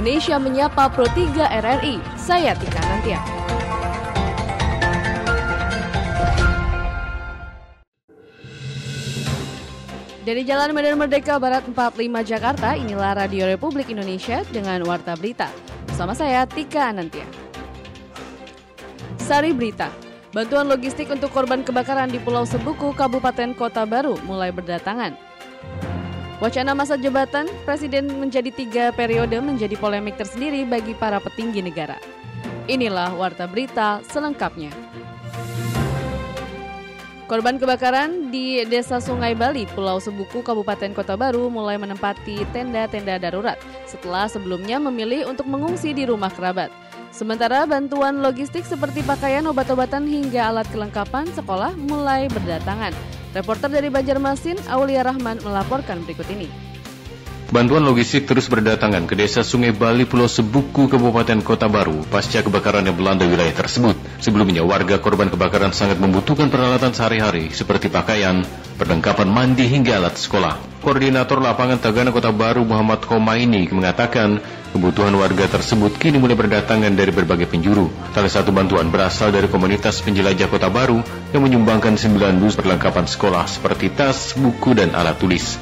Indonesia Menyapa Pro 3 RRI. Saya Tika Nantia. Dari Jalan Medan Merdeka Barat 45 Jakarta, inilah Radio Republik Indonesia dengan Warta Berita. Bersama saya Tika Anantia. Sari Berita, bantuan logistik untuk korban kebakaran di Pulau Sebuku, Kabupaten Kota Baru mulai berdatangan. Wacana masa jabatan Presiden menjadi tiga periode menjadi polemik tersendiri bagi para petinggi negara. Inilah Warta Berita selengkapnya. Korban kebakaran di Desa Sungai Bali, Pulau Sebuku, Kabupaten Kota Baru mulai menempati tenda-tenda darurat setelah sebelumnya memilih untuk mengungsi di rumah kerabat. Sementara bantuan logistik seperti pakaian, obat-obatan hingga alat kelengkapan sekolah mulai berdatangan. Reporter dari Banjarmasin, Aulia Rahman melaporkan berikut ini. Bantuan logistik terus berdatangan ke desa Sungai Bali Pulau Sebuku Kabupaten Kota Baru pasca kebakaran yang melanda wilayah tersebut. Sebelumnya warga korban kebakaran sangat membutuhkan peralatan sehari-hari seperti pakaian, perlengkapan mandi hingga alat sekolah. Koordinator lapangan Tagana Kota Baru Muhammad Khomaini mengatakan kebutuhan warga tersebut kini mulai berdatangan dari berbagai penjuru. Salah satu bantuan berasal dari komunitas penjelajah Kota Baru yang menyumbangkan 9 dus perlengkapan sekolah seperti tas, buku, dan alat tulis.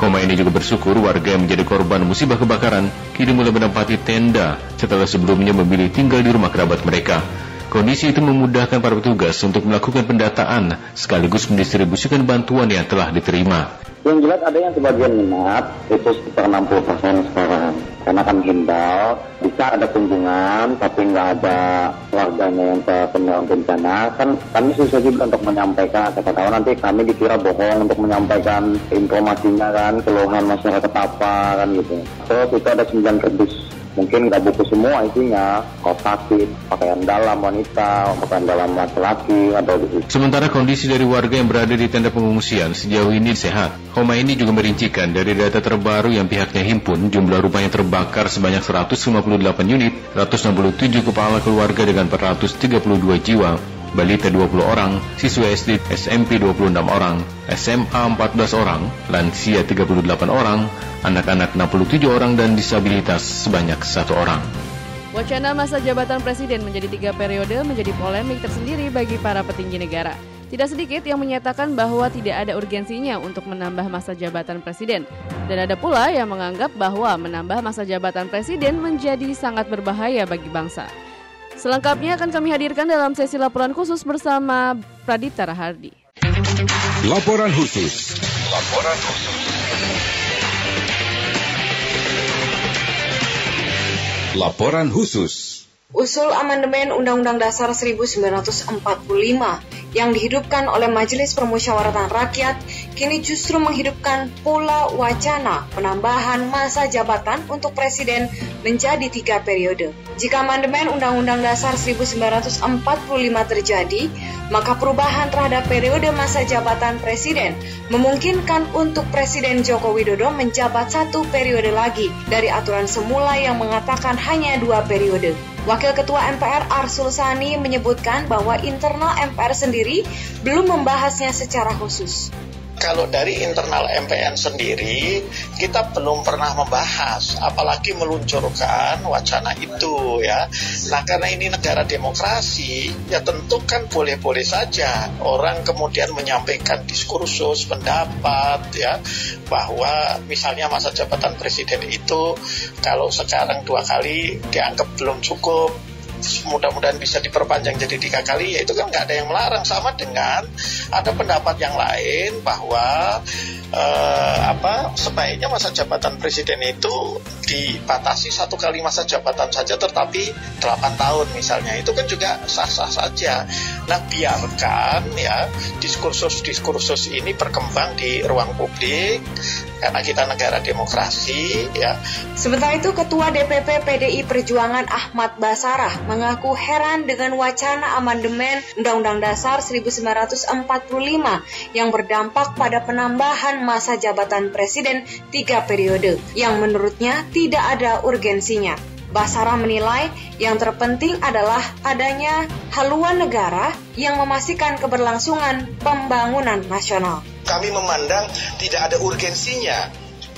Koma ini juga bersyukur warga yang menjadi korban musibah kebakaran kini mulai menempati tenda setelah sebelumnya memilih tinggal di rumah kerabat mereka. Kondisi itu memudahkan para petugas untuk melakukan pendataan sekaligus mendistribusikan bantuan yang telah diterima. Yang jelas ada yang sebagian minat, itu sekitar 60 persen sekarang. Karena kan himbau, bisa ada kunjungan, tapi nggak ada warganya yang terkena bencana. Kan kami susah juga untuk menyampaikan, siapa tahu nanti kami dikira bohong untuk menyampaikan informasinya kan, keluhan masyarakat apa kan gitu. Terus itu ada 9 kerdus mungkin nggak buku semua isinya kaos kaki, pakaian dalam wanita, pakaian dalam laki-laki atau gitu. Sementara kondisi dari warga yang berada di tenda pengungsian sejauh ini sehat. Homa ini juga merincikan dari data terbaru yang pihaknya himpun jumlah rumah yang terbakar sebanyak 158 unit, 167 kepala keluarga dengan 432 jiwa, balita 20 orang, siswa SD SMP 26 orang, SMA 14 orang, lansia 38 orang, anak-anak 67 orang dan disabilitas sebanyak satu orang. Wacana masa jabatan presiden menjadi tiga periode menjadi polemik tersendiri bagi para petinggi negara. Tidak sedikit yang menyatakan bahwa tidak ada urgensinya untuk menambah masa jabatan presiden. Dan ada pula yang menganggap bahwa menambah masa jabatan presiden menjadi sangat berbahaya bagi bangsa. Selengkapnya akan kami hadirkan dalam sesi laporan khusus bersama Pradita Rahardi. Laporan khusus. Laporan khusus. Laporan khusus. Usul amandemen Undang-Undang Dasar 1945 yang dihidupkan oleh Majelis Permusyawaratan Rakyat kini justru menghidupkan pula wacana penambahan masa jabatan untuk presiden menjadi tiga periode. Jika amandemen Undang-Undang Dasar 1945 terjadi, maka perubahan terhadap periode masa jabatan presiden memungkinkan untuk Presiden Joko Widodo menjabat satu periode lagi dari aturan semula yang mengatakan hanya dua periode. Wakil Ketua MPR Arsul Sani menyebutkan bahwa internal MPR sendiri belum membahasnya secara khusus. Kalau dari internal MPN sendiri kita belum pernah membahas apalagi meluncurkan wacana itu ya. Nah karena ini negara demokrasi ya tentu kan boleh-boleh saja orang kemudian menyampaikan diskursus pendapat ya bahwa misalnya masa jabatan presiden itu kalau sekarang dua kali dianggap belum cukup mudah-mudahan bisa diperpanjang jadi tiga kali ya itu kan nggak ada yang melarang. Sama dengan ada pendapat yang lain bahwa eh, apa sebaiknya masa jabatan presiden itu dibatasi satu kali masa jabatan saja tetapi 8 tahun misalnya itu kan juga sah-sah saja nah biarkan ya diskursus-diskursus ini berkembang di ruang publik karena kita negara demokrasi ya. Sementara itu Ketua DPP PDI Perjuangan Ahmad Basarah mengaku heran dengan wacana amandemen Undang-Undang Dasar 1945 yang berdampak pada penambahan masa jabatan presiden tiga periode yang menurutnya tidak ada urgensinya. Basara menilai yang terpenting adalah adanya haluan negara yang memastikan keberlangsungan pembangunan nasional kami memandang tidak ada urgensinya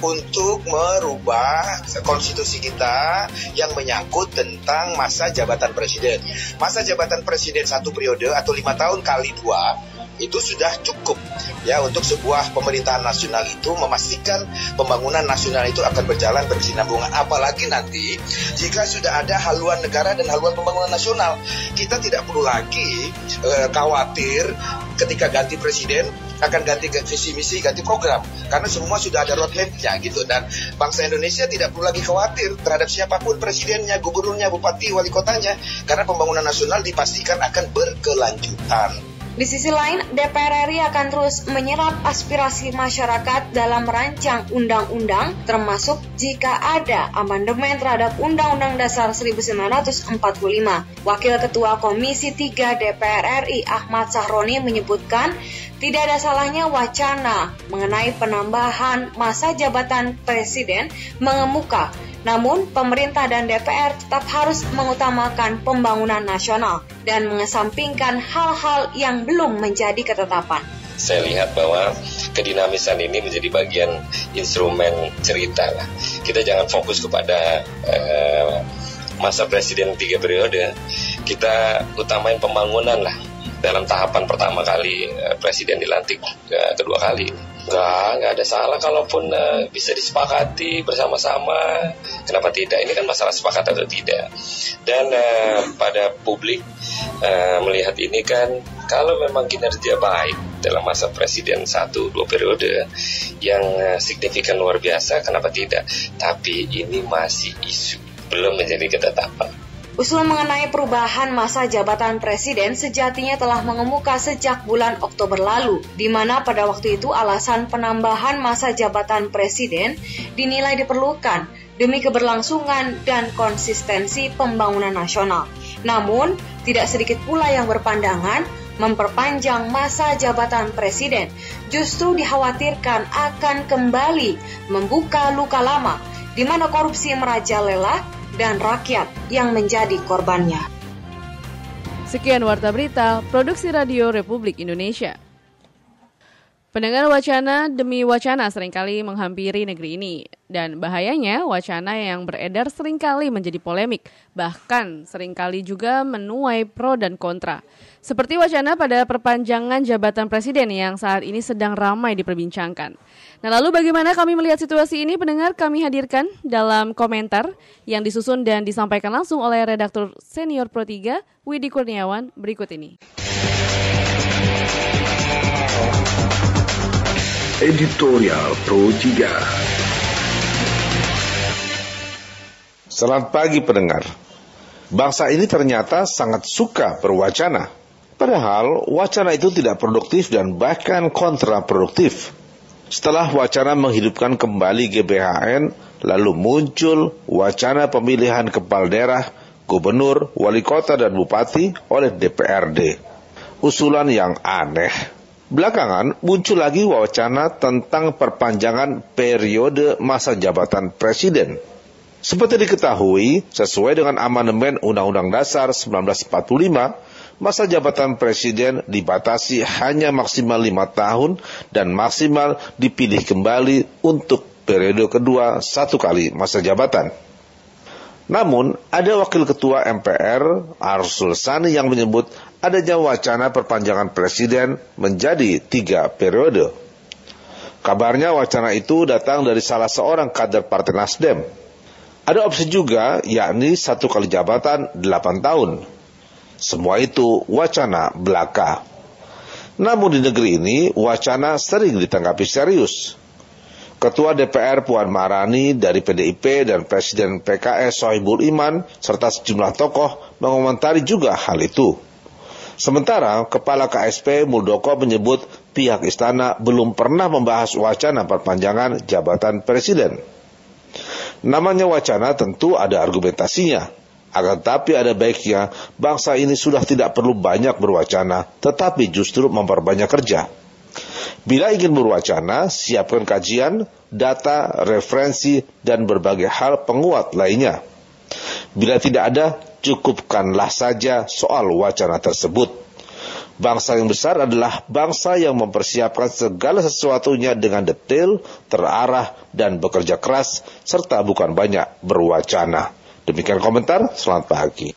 untuk merubah konstitusi kita yang menyangkut tentang masa jabatan presiden. Masa jabatan presiden satu periode atau lima tahun kali dua itu sudah cukup ya untuk sebuah pemerintahan nasional itu memastikan pembangunan nasional itu akan berjalan berkesinambungan apalagi nanti jika sudah ada haluan negara dan haluan pembangunan nasional kita tidak perlu lagi uh, khawatir ketika ganti presiden akan ganti visi misi ganti program karena semua sudah ada roadmapnya gitu dan bangsa Indonesia tidak perlu lagi khawatir terhadap siapa pun presidennya gubernurnya bupati wali kotanya karena pembangunan nasional dipastikan akan berkelanjutan. Di sisi lain, DPR RI akan terus menyerap aspirasi masyarakat dalam merancang undang-undang, termasuk jika ada amandemen terhadap Undang-Undang Dasar 1945. Wakil Ketua Komisi 3 DPR RI Ahmad Sahroni menyebutkan tidak ada salahnya wacana mengenai penambahan masa jabatan presiden mengemuka namun, pemerintah dan DPR tetap harus mengutamakan pembangunan nasional dan mengesampingkan hal-hal yang belum menjadi ketetapan. Saya lihat bahwa kedinamisan ini menjadi bagian instrumen cerita. Kita jangan fokus kepada uh, masa presiden tiga periode. Kita utamain pembangunan lah dalam tahapan pertama kali uh, presiden dilantik uh, kedua kali. Enggak, enggak ada salah kalaupun uh, bisa disepakati bersama-sama. Kenapa tidak? Ini kan masalah sepakat atau tidak. Dan uh, pada publik uh, melihat ini kan kalau memang kinerja baik dalam masa presiden satu dua periode yang uh, signifikan luar biasa, kenapa tidak? Tapi ini masih isu, belum menjadi ketetapan. Usul mengenai perubahan masa jabatan presiden sejatinya telah mengemuka sejak bulan Oktober lalu, di mana pada waktu itu alasan penambahan masa jabatan presiden dinilai diperlukan demi keberlangsungan dan konsistensi pembangunan nasional. Namun, tidak sedikit pula yang berpandangan memperpanjang masa jabatan presiden justru dikhawatirkan akan kembali membuka luka lama di mana korupsi merajalela dan rakyat yang menjadi korbannya. Sekian Warta Berita, Produksi Radio Republik Indonesia. Pendengar wacana demi wacana sering kali menghampiri negeri ini. Dan bahayanya wacana yang beredar sering kali menjadi polemik, bahkan sering kali juga menuai pro dan kontra. Seperti wacana pada perpanjangan jabatan presiden yang saat ini sedang ramai diperbincangkan. Nah lalu bagaimana kami melihat situasi ini pendengar kami hadirkan dalam komentar yang disusun dan disampaikan langsung oleh redaktur senior Pro 3 Widi Kurniawan berikut ini. Editorial Pro 3 Selamat pagi pendengar. Bangsa ini ternyata sangat suka berwacana. Padahal wacana itu tidak produktif dan bahkan kontraproduktif. Setelah wacana menghidupkan kembali GBHN, lalu muncul wacana pemilihan kepala daerah, gubernur, wali kota, dan bupati oleh DPRD. Usulan yang aneh Belakangan muncul lagi wacana tentang perpanjangan periode masa jabatan presiden. Seperti diketahui, sesuai dengan amandemen Undang-Undang Dasar 1945, masa jabatan presiden dibatasi hanya maksimal lima tahun dan maksimal dipilih kembali untuk periode kedua satu kali masa jabatan. Namun, ada wakil ketua MPR, Arsul Sani yang menyebut adanya wacana perpanjangan presiden menjadi tiga periode. Kabarnya wacana itu datang dari salah seorang kader Partai Nasdem. Ada opsi juga, yakni satu kali jabatan delapan tahun. Semua itu wacana belaka. Namun di negeri ini, wacana sering ditanggapi serius. Ketua DPR Puan Marani dari PDIP dan Presiden PKS Sohibul Iman serta sejumlah tokoh mengomentari juga hal itu. Sementara Kepala KSP Muldoko menyebut pihak istana belum pernah membahas wacana perpanjangan jabatan presiden. Namanya wacana tentu ada argumentasinya, akan tapi ada baiknya bangsa ini sudah tidak perlu banyak berwacana, tetapi justru memperbanyak kerja. Bila ingin berwacana, siapkan kajian, data, referensi, dan berbagai hal penguat lainnya. Bila tidak ada, cukupkanlah saja soal wacana tersebut. Bangsa yang besar adalah bangsa yang mempersiapkan segala sesuatunya dengan detail, terarah, dan bekerja keras, serta bukan banyak berwacana. Demikian komentar, selamat pagi.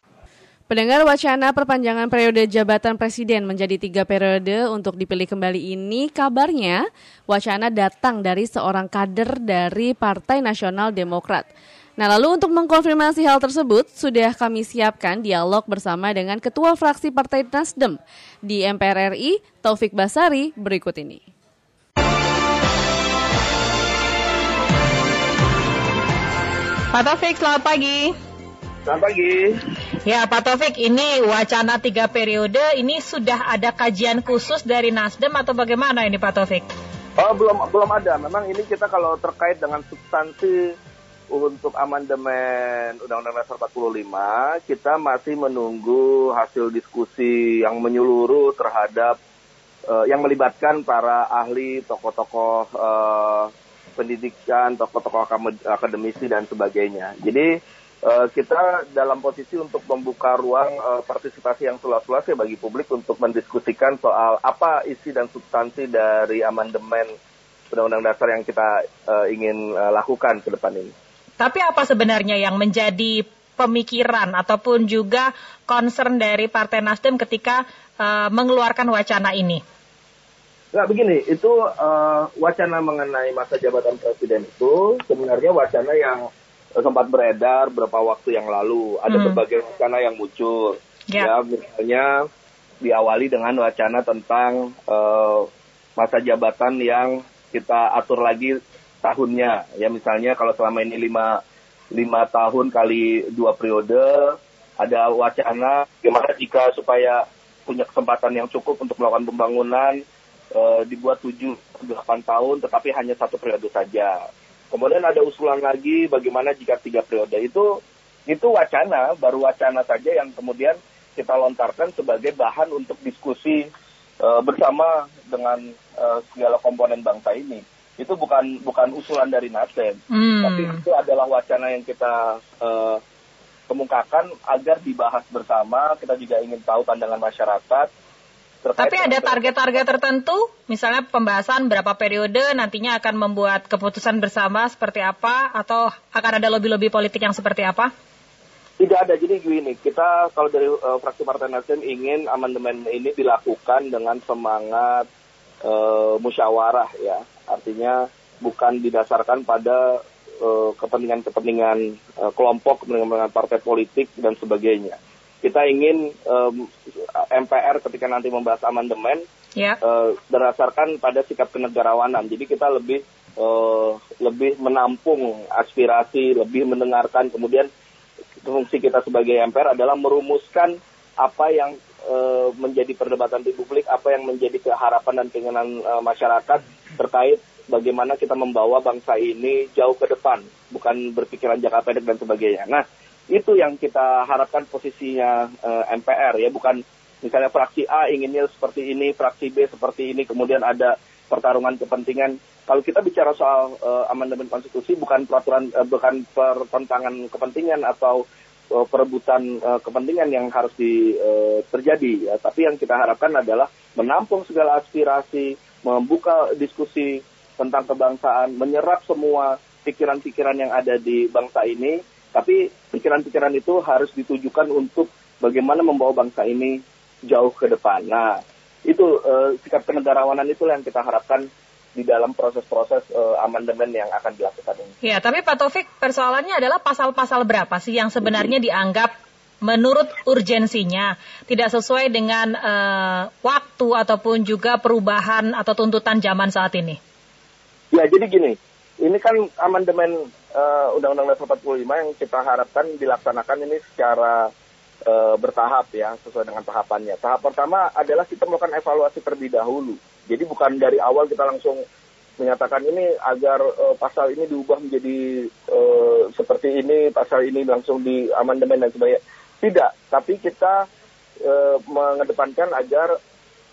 Pendengar wacana perpanjangan periode jabatan presiden menjadi tiga periode untuk dipilih kembali ini, kabarnya wacana datang dari seorang kader dari Partai Nasional Demokrat. Nah lalu untuk mengkonfirmasi hal tersebut, sudah kami siapkan dialog bersama dengan Ketua Fraksi Partai Nasdem di MPR RI, Taufik Basari, berikut ini. Pak Taufik, selamat pagi. Selamat pagi. Ya Pak Taufik, ini wacana tiga periode, ini sudah ada kajian khusus dari Nasdem atau bagaimana ini Pak Taufik? Oh belum belum ada. Memang ini kita kalau terkait dengan substansi untuk amandemen Undang-Undang Dasar 45, kita masih menunggu hasil diskusi yang menyeluruh terhadap uh, yang melibatkan para ahli, tokoh-tokoh uh, pendidikan, tokoh-tokoh akademisi dan sebagainya. Jadi Eh, kita dalam posisi untuk membuka ruang uh, partisipasi yang seluas-luasnya bagi publik untuk mendiskusikan soal apa isi dan substansi dari amandemen Undang-Undang Dasar yang kita uh, ingin uh, lakukan ke depan ini. Tapi apa sebenarnya yang menjadi pemikiran ataupun juga concern dari Partai Nasdem ketika uh, mengeluarkan wacana ini? Nah begini, itu uh, wacana mengenai masa jabatan presiden itu sebenarnya wacana yang sempat beredar beberapa waktu yang lalu. Ada hmm. berbagai wacana yang muncul. Yeah. Ya, misalnya diawali dengan wacana tentang uh, masa jabatan yang kita atur lagi tahunnya. Ya, misalnya kalau selama ini lima lima tahun kali dua periode, ada wacana gimana jika supaya punya kesempatan yang cukup untuk melakukan pembangunan uh, dibuat tujuh delapan tahun, tetapi hanya satu periode saja. Kemudian ada usulan lagi bagaimana jika tiga periode itu itu wacana, baru wacana saja yang kemudian kita lontarkan sebagai bahan untuk diskusi uh, bersama dengan uh, segala komponen bangsa ini. Itu bukan bukan usulan dari Nasdem, hmm. tapi itu adalah wacana yang kita uh, kemukakan agar dibahas bersama. Kita juga ingin tahu pandangan masyarakat tapi ada target-target tertentu, misalnya pembahasan berapa periode nantinya akan membuat keputusan bersama seperti apa, atau akan ada lobby-lobby politik yang seperti apa? Tidak ada, jadi gini, kita kalau dari uh, fraksi Partai Nasdem ingin amandemen ini dilakukan dengan semangat uh, musyawarah ya, artinya bukan didasarkan pada eh, kepentingan-kepentingan uh, kelompok, kepentingan partai politik dan sebagainya kita ingin um, MPR ketika nanti membahas amandemen yeah. Ya. uh, berdasarkan pada sikap kenegarawanan. Jadi kita lebih uh, lebih menampung aspirasi, lebih mendengarkan. Kemudian fungsi kita sebagai MPR adalah merumuskan apa yang uh, menjadi perdebatan di publik, apa yang menjadi keharapan dan keinginan uh, masyarakat terkait bagaimana kita membawa bangsa ini jauh ke depan, bukan berpikiran jangka pendek dan sebagainya. Nah, itu yang kita harapkan posisinya uh, eh, MPR ya, bukan misalnya fraksi A inginnya seperti ini, fraksi B seperti ini, kemudian ada pertarungan kepentingan. Kalau kita bicara soal uh, amandemen konstitusi bukan peraturan uh, bukan pertentangan kepentingan atau uh, perebutan uh, kepentingan yang harus di, uh, terjadi ya, tapi yang kita harapkan adalah menampung segala aspirasi, membuka diskusi tentang kebangsaan, menyerap semua pikiran-pikiran yang ada di bangsa ini tapi pikiran-pikiran itu harus ditujukan untuk bagaimana membawa bangsa ini jauh ke depan. Nah, itu uh, sikap kenegarawanan itu yang kita harapkan di dalam proses-proses uh, amandemen yang akan dilakukan ini. Ya, tapi Pak Taufik, persoalannya adalah pasal-pasal berapa sih yang sebenarnya dianggap menurut urgensinya tidak sesuai dengan uh, waktu ataupun juga perubahan atau tuntutan zaman saat ini? Ya, jadi gini, ini kan amandemen uh, Undang-Undang Dasar 45 yang kita harapkan dilaksanakan ini secara uh, bertahap ya, sesuai dengan tahapannya. Tahap pertama adalah kita melakukan evaluasi terlebih dahulu. Jadi bukan dari awal kita langsung menyatakan ini agar uh, pasal ini diubah menjadi uh, seperti ini, pasal ini langsung di amandemen dan sebagainya. Tidak, tapi kita uh, mengedepankan agar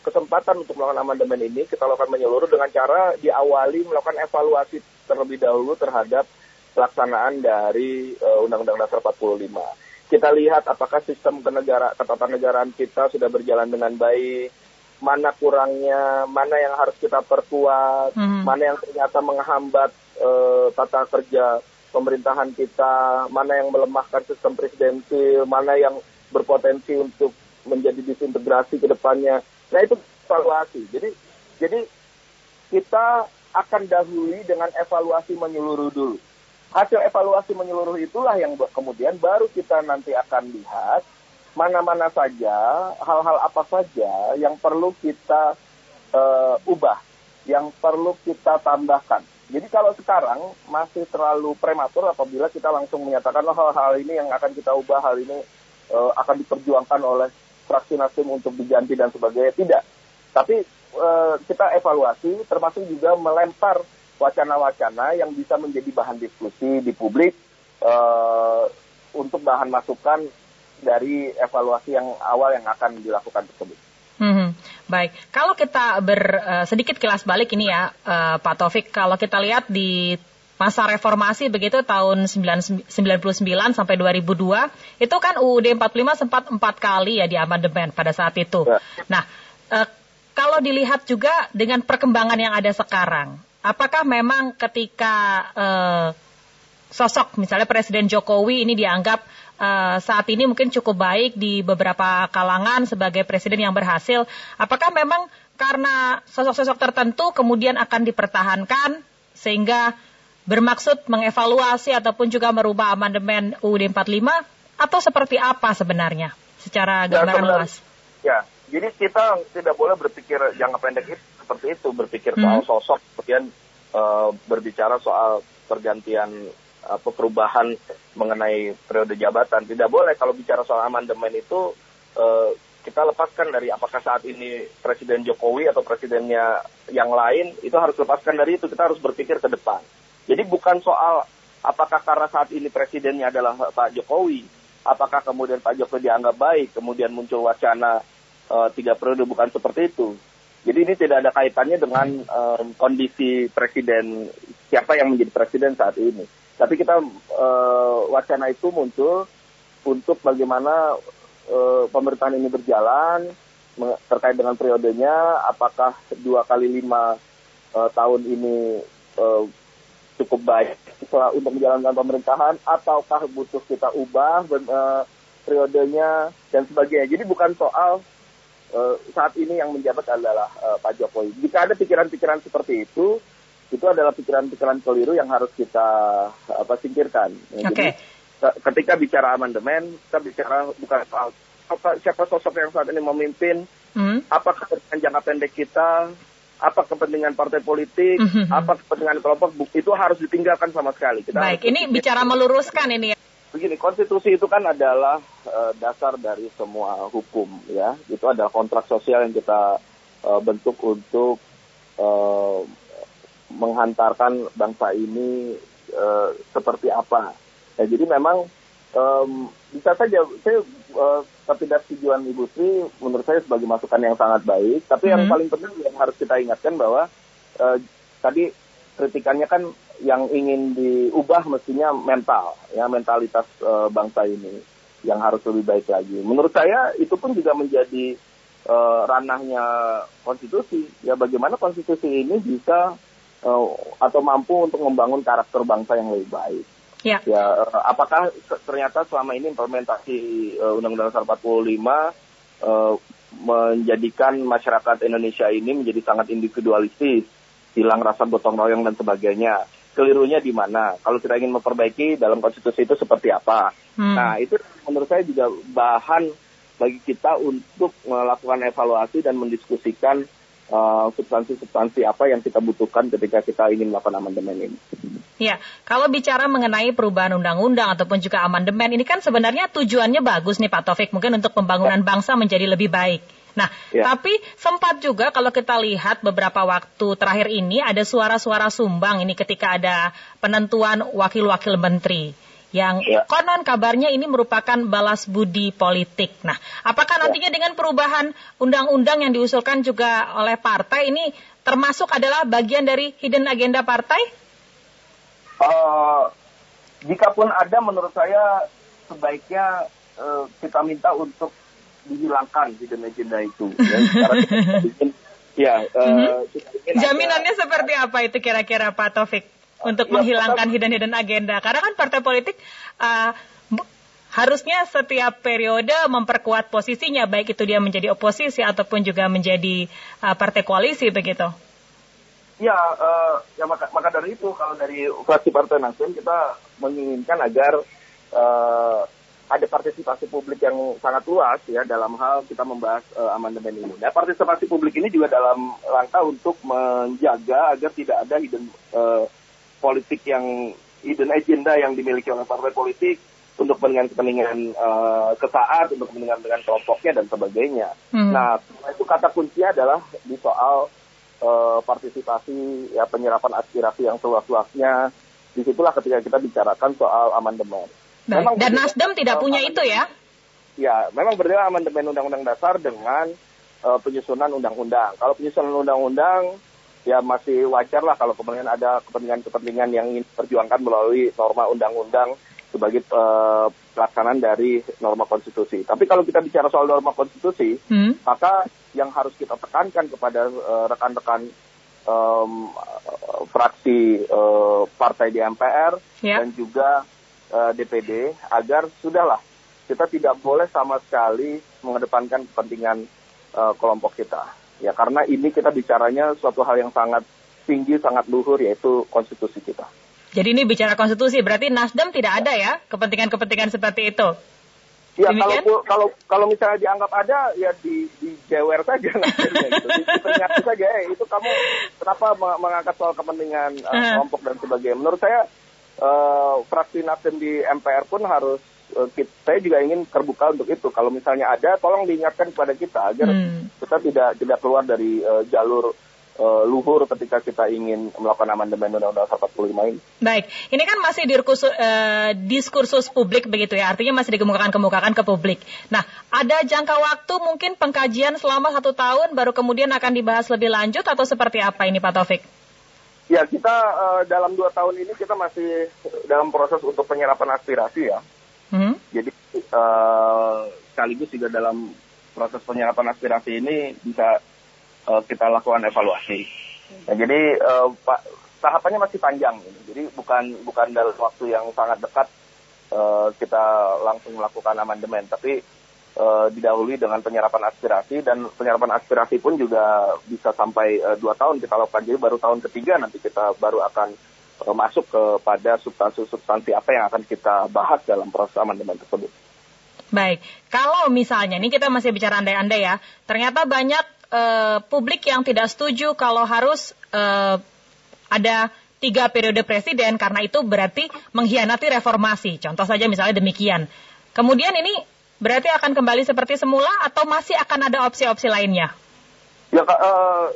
kesempatan untuk melakukan amandemen ini kita lakukan menyeluruh dengan cara diawali melakukan evaluasi terlebih dahulu terhadap pelaksanaan dari uh, Undang-Undang Dasar 45. Kita lihat apakah sistem kenegara, ketatanegaraan kita sudah berjalan dengan baik, mana kurangnya, mana yang harus kita perkuat, Mhm. mana yang ternyata menghambat eh, tata kerja pemerintahan kita, mana yang melemahkan sistem presidensil, mana yang berpotensi untuk menjadi disintegrasi ke depannya. Nah itu evaluasi. Jadi jadi kita akan dahului dengan evaluasi menyeluruh dulu. Hasil evaluasi menyeluruh itulah yang kemudian baru kita nanti akan lihat mana-mana saja, hal-hal apa saja yang perlu kita eh, ubah, yang perlu kita tambahkan. Jadi kalau sekarang masih terlalu prematur apabila kita langsung menyatakan "Oh, hal-hal ini yang akan kita ubah, hal ini eh, akan diperjuangkan oleh fraksi Nasdem untuk diganti dan sebagainya. Tidak. Tapi eh, kita evaluasi termasuk juga melempar wacana-wacana yang bisa menjadi bahan diskusi di publik eh, untuk bahan masukan dari evaluasi yang awal yang akan dilakukan tersebut. Mhm. Baik, kalau kita ber eh, sedikit kilas balik ini ya, eh, Pak Taufik, kalau kita lihat di masa reformasi begitu tahun 9- 99 sampai 2002, itu kan UUD 45 sempat empat kali ya di amandemen pada saat itu. Ya. Nah, eh, kalau dilihat juga dengan perkembangan yang ada sekarang, apakah memang ketika eh, sosok misalnya Presiden Jokowi ini dianggap eh, saat ini mungkin cukup baik di beberapa kalangan sebagai presiden yang berhasil. Apakah memang karena sosok-sosok tertentu kemudian akan dipertahankan sehingga bermaksud mengevaluasi ataupun juga merubah amandemen UUD 45 atau seperti apa sebenarnya secara Ya, gambaran sebenarnya- luas? Ya, jadi kita tidak boleh berpikir jangka pendek itu seperti itu, berpikir soal Hmm. sosok, kemudian eh, berbicara soal pergantian apa perubahan mengenai periode jabatan. Tidak boleh kalau bicara soal amandemen itu eh, kita lepaskan dari apakah saat ini Presiden Jokowi atau presidennya yang lain itu harus lepaskan dari itu. Kita harus berpikir ke depan. Jadi bukan soal apakah karena saat ini presidennya adalah Pak Jokowi, apakah kemudian Pak Jokowi dianggap baik, kemudian muncul wacana eh, tiga periode bukan seperti itu. Jadi ini tidak ada kaitannya dengan em, kondisi presiden siapa yang menjadi presiden saat ini. Tapi kita eh, wacana itu muncul untuk bagaimana eh, pemerintahan ini berjalan terkait dengan periodenya, apakah dua kali lima eh, tahun ini cukup baik setelah untuk menjalankan pemerintahan, ataukah butuh kita ubah eh, periodenya dan sebagainya. Jadi bukan soal eh, saat ini yang menjabat adalah eh, Pak Jokowi. Jika ada pikiran-pikiran seperti itu, itu adalah pikiran-pikiran keliru yang harus kita apa singkirkan. Ya, Oke. Jadi ke- ketika bicara amandemen, kita bicara bukan soal apa, siapa sosok yang saat ini memimpin, Hmm? apa kepentingan jangka pendek kita, apa kepentingan partai politik, Mhm. apa kepentingan kelompok, itu harus ditinggalkan sama sekali. Kita Baik, harus ini bicara meluruskan ini ya. begini, konstitusi itu kan adalah eh, dasar dari semua hukum ya. Itu adalah kontrak sosial yang kita eh, bentuk untuk eh, menghantarkan bangsa ini eh, seperti apa. Ya, jadi memang em, bisa saja saya eh, ketidaksetujuan Ibu Sri menurut saya sebagai masukan yang sangat baik. Tapi yang Mhm. paling penting yang harus kita ingatkan bahwa eh, tadi kritikannya kan yang ingin diubah mestinya mental ya mentalitas eh, bangsa ini yang harus lebih baik lagi. Menurut saya itu pun juga menjadi eh, ranahnya konstitusi ya bagaimana konstitusi ini bisa eh, atau mampu untuk membangun karakter bangsa yang lebih baik. Ya. Ya, eh, apakah ternyata selama ini implementasi eh, Undang-Undang Dasar 45 eh, menjadikan masyarakat Indonesia ini menjadi sangat individualistis, hilang rasa gotong royong dan sebagainya. Kelirunya di mana? Kalau kita ingin memperbaiki dalam konstitusi itu seperti apa? Hmm. Nah, itu menurut saya juga bahan bagi kita untuk melakukan evaluasi dan mendiskusikan eh, substansi-substansi apa yang kita butuhkan ketika kita ingin melakukan amandemen ini. Ya, kalau bicara mengenai perubahan undang-undang ataupun juga amandemen, ini kan sebenarnya tujuannya bagus nih Pak Taufik, mungkin untuk pembangunan bangsa menjadi lebih baik. Nah, Ya. tapi sempat juga kalau kita lihat beberapa waktu terakhir ini ada suara-suara sumbang ini ketika ada penentuan wakil-wakil menteri yang Ya. konon kabarnya ini merupakan balas budi politik. Nah, apakah nantinya dengan perubahan undang-undang yang diusulkan juga oleh partai ini termasuk adalah bagian dari hidden agenda partai? Eh, jika pun ada menurut saya sebaiknya eh, kita minta untuk dihilangkan hidden agenda itu. Ya, ya uh, mm-hmm. Jaminannya ada, seperti apa itu kira-kira Pak Taufik untuk ya, menghilangkan hidden hidden agenda? Karena kan partai politik uh, harusnya setiap periode memperkuat posisinya baik itu dia menjadi oposisi ataupun juga menjadi uh, partai koalisi begitu. Ya, uh, ya maka, maka dari itu kalau dari fraksi Partai Nasdem kita menginginkan agar uh, ada partisipasi publik yang sangat luas ya dalam hal kita membahas uh, amandemen ini. Nah, partisipasi publik ini juga dalam rangka untuk menjaga agar tidak ada hidden uh, politik yang hidden agenda yang dimiliki oleh partai politik untuk kepentingan-kepentingan uh, kesaat, untuk kepentingan dengan kelompoknya dan sebagainya. Hmm. Nah, itu kata kuncinya adalah di soal uh, partisipasi ya penyerapan aspirasi yang seluas-luasnya di situlah ketika kita bicarakan soal amandemen. Memang Dan Nasdem tidak punya itu ya? Ya, memang berbeda amandemen Undang-Undang Dasar dengan uh, penyusunan undang-undang. Kalau penyusunan undang-undang ya masih wajar lah kalau kemudian ada kepentingan-kepentingan yang ingin diperjuangkan melalui norma undang-undang sebagai uh, pelaksanaan dari norma konstitusi. Tapi kalau kita bicara soal norma konstitusi, hmm. maka yang harus kita tekankan kepada uh, rekan-rekan um, fraksi uh, partai di MPR yeah. dan juga uh, DPD agar sudahlah kita tidak boleh sama sekali mengedepankan kepentingan uh, kelompok kita. Ya karena ini kita bicaranya suatu hal yang sangat tinggi, sangat luhur yaitu konstitusi kita. Jadi ini bicara konstitusi, berarti Nasdem tidak ada ya kepentingan-kepentingan seperti itu? Ya kalau kalau kalau misalnya dianggap ada ya di di jewer saja Nasdemnya gitu. Diperingati saja eh, itu kamu kenapa mengangkat soal kepentingan uh, kelompok dan sebagainya. Menurut saya uh, fraksi Nasdem di MPR pun harus saya juga ingin terbuka untuk itu. Kalau misalnya ada, tolong diingatkan kepada kita agar hmm. kita tidak tidak keluar dari uh, jalur uh, luhur ketika kita ingin melakukan amandemen Undang-Undang 45 ini. Baik, ini kan masih diskursus, uh, diskursus publik begitu ya, artinya masih dikemukakan-kemukakan ke publik. Nah, ada jangka waktu mungkin pengkajian selama satu tahun baru kemudian akan dibahas lebih lanjut atau seperti apa ini Pak Taufik? Ya, kita uh, dalam dua tahun ini kita masih dalam proses untuk penyerapan aspirasi ya. Hmm. Jadi uh, sekaligus juga dalam proses penyerapan aspirasi ini bisa uh, kita lakukan evaluasi. Nah, jadi uh, Pak tahapannya masih panjang ini. Jadi bukan bukan dalam waktu yang sangat dekat uh, kita langsung melakukan amandemen, tapi uh, didahului dengan penyerapan aspirasi dan penyerapan aspirasi pun juga bisa sampai uh, dua tahun kita lakukan. Jadi baru tahun ketiga nanti kita baru akan masuk kepada substansi-substansi apa yang akan kita bahas dalam proses amandemen tersebut. Baik, kalau misalnya ini kita masih bicara andai-andai ya, ternyata banyak uh, publik yang tidak setuju kalau harus uh, ada tiga periode presiden karena itu berarti mengkhianati reformasi. Contoh saja misalnya demikian. Kemudian ini berarti akan kembali seperti semula atau masih akan ada opsi-opsi lainnya? Ya, uh,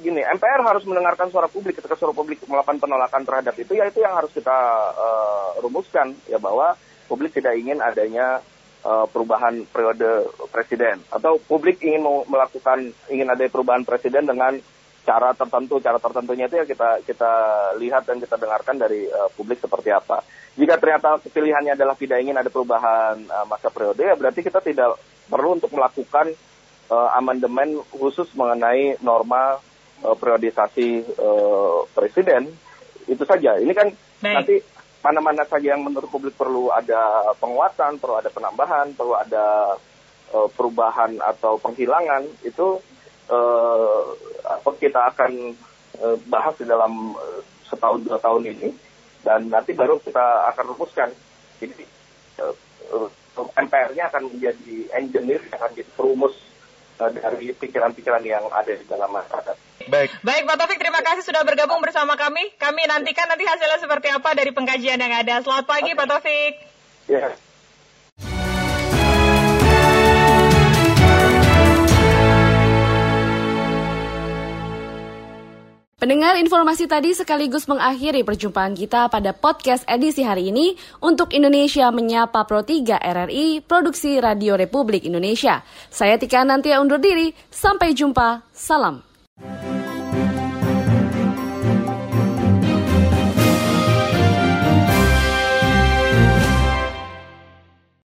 gini, MPR harus mendengarkan suara publik ketika suara publik melakukan penolakan terhadap itu, ya itu yang harus kita uh, rumuskan ya bahwa publik tidak ingin adanya uh, perubahan periode presiden. Atau publik ingin melakukan ingin ada perubahan presiden dengan cara tertentu cara tertentunya itu ya kita kita lihat dan kita dengarkan dari uh, publik seperti apa. Jika ternyata pilihannya adalah tidak ingin ada perubahan uh, masa periode ya berarti kita tidak perlu untuk melakukan uh, amandemen khusus mengenai norma uh, periodisasi uh, presiden itu saja ini kan Baik. nanti mana-mana saja yang menurut publik perlu ada penguatan, perlu ada penambahan, perlu ada uh, perubahan atau penghilangan itu uh, kita akan uh, bahas di dalam uh, setahun dua tahun ini dan nanti baru kita akan rumuskan. Jadi uh, uh, MPR-nya akan menjadi engineer, akan jadi perumus dari pikiran-pikiran yang ada di dalam masyarakat. Baik. Baik Pak Taufik, terima kasih sudah bergabung bersama kami. Kami nantikan nanti hasilnya seperti apa dari pengkajian yang ada. Selamat pagi okay. Pak Taufik. Yeah. Pendengar informasi tadi sekaligus mengakhiri perjumpaan kita pada podcast edisi hari ini untuk Indonesia Menyapa Pro 3 RRI Produksi Radio Republik Indonesia. Saya Tika Nantia undur diri, sampai jumpa, salam.